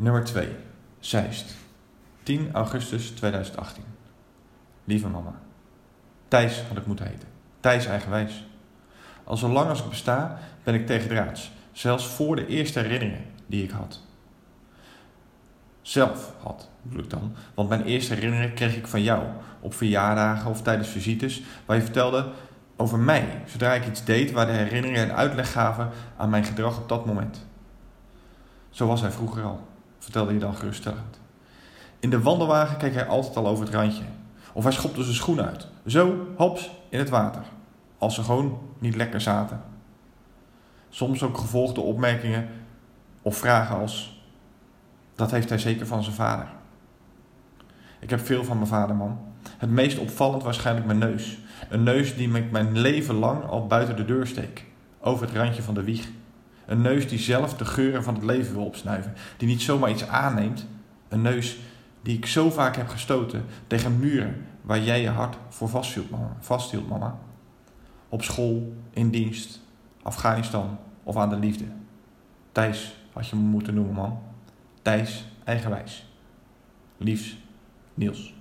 Nummer 2. Zeist. 10 augustus 2018. Lieve mama. Thijs had ik moeten heten. Thijs eigenwijs. Al zolang als ik besta, ben ik tegendraads. Zelfs voor de eerste herinneringen die ik had. Zelf had, bedoel ik dan. Want mijn eerste herinneringen kreeg ik van jou. Op verjaardagen of tijdens visites. Waar je vertelde over mij. Zodra ik iets deed waar de herinneringen een uitleg gaven aan mijn gedrag op dat moment. Zo was hij vroeger al, vertelde je dan geruststellend. In de wandelwagen keek hij altijd al over het randje. Of hij schopte zijn schoen uit. Zo, hops, in het water. Als ze gewoon niet lekker zaten. Soms ook gevolgde opmerkingen of vragen als: Dat heeft hij zeker van zijn vader. Ik heb veel van mijn vader, man. Het meest opvallend waarschijnlijk mijn neus. Een neus die ik mijn leven lang al buiten de deur steek. Over het randje van de wieg. Een neus die zelf de geuren van het leven wil opsnuiven. Die niet zomaar iets aanneemt. Een neus die ik zo vaak heb gestoten tegen muren waar jij je hart voor vasthield, mama. Vasthield, mama. Op school, in dienst, Afghanistan of aan de liefde. Thijs had je me moeten noemen, man. Thijs, eigenwijs. Liefs, Niels.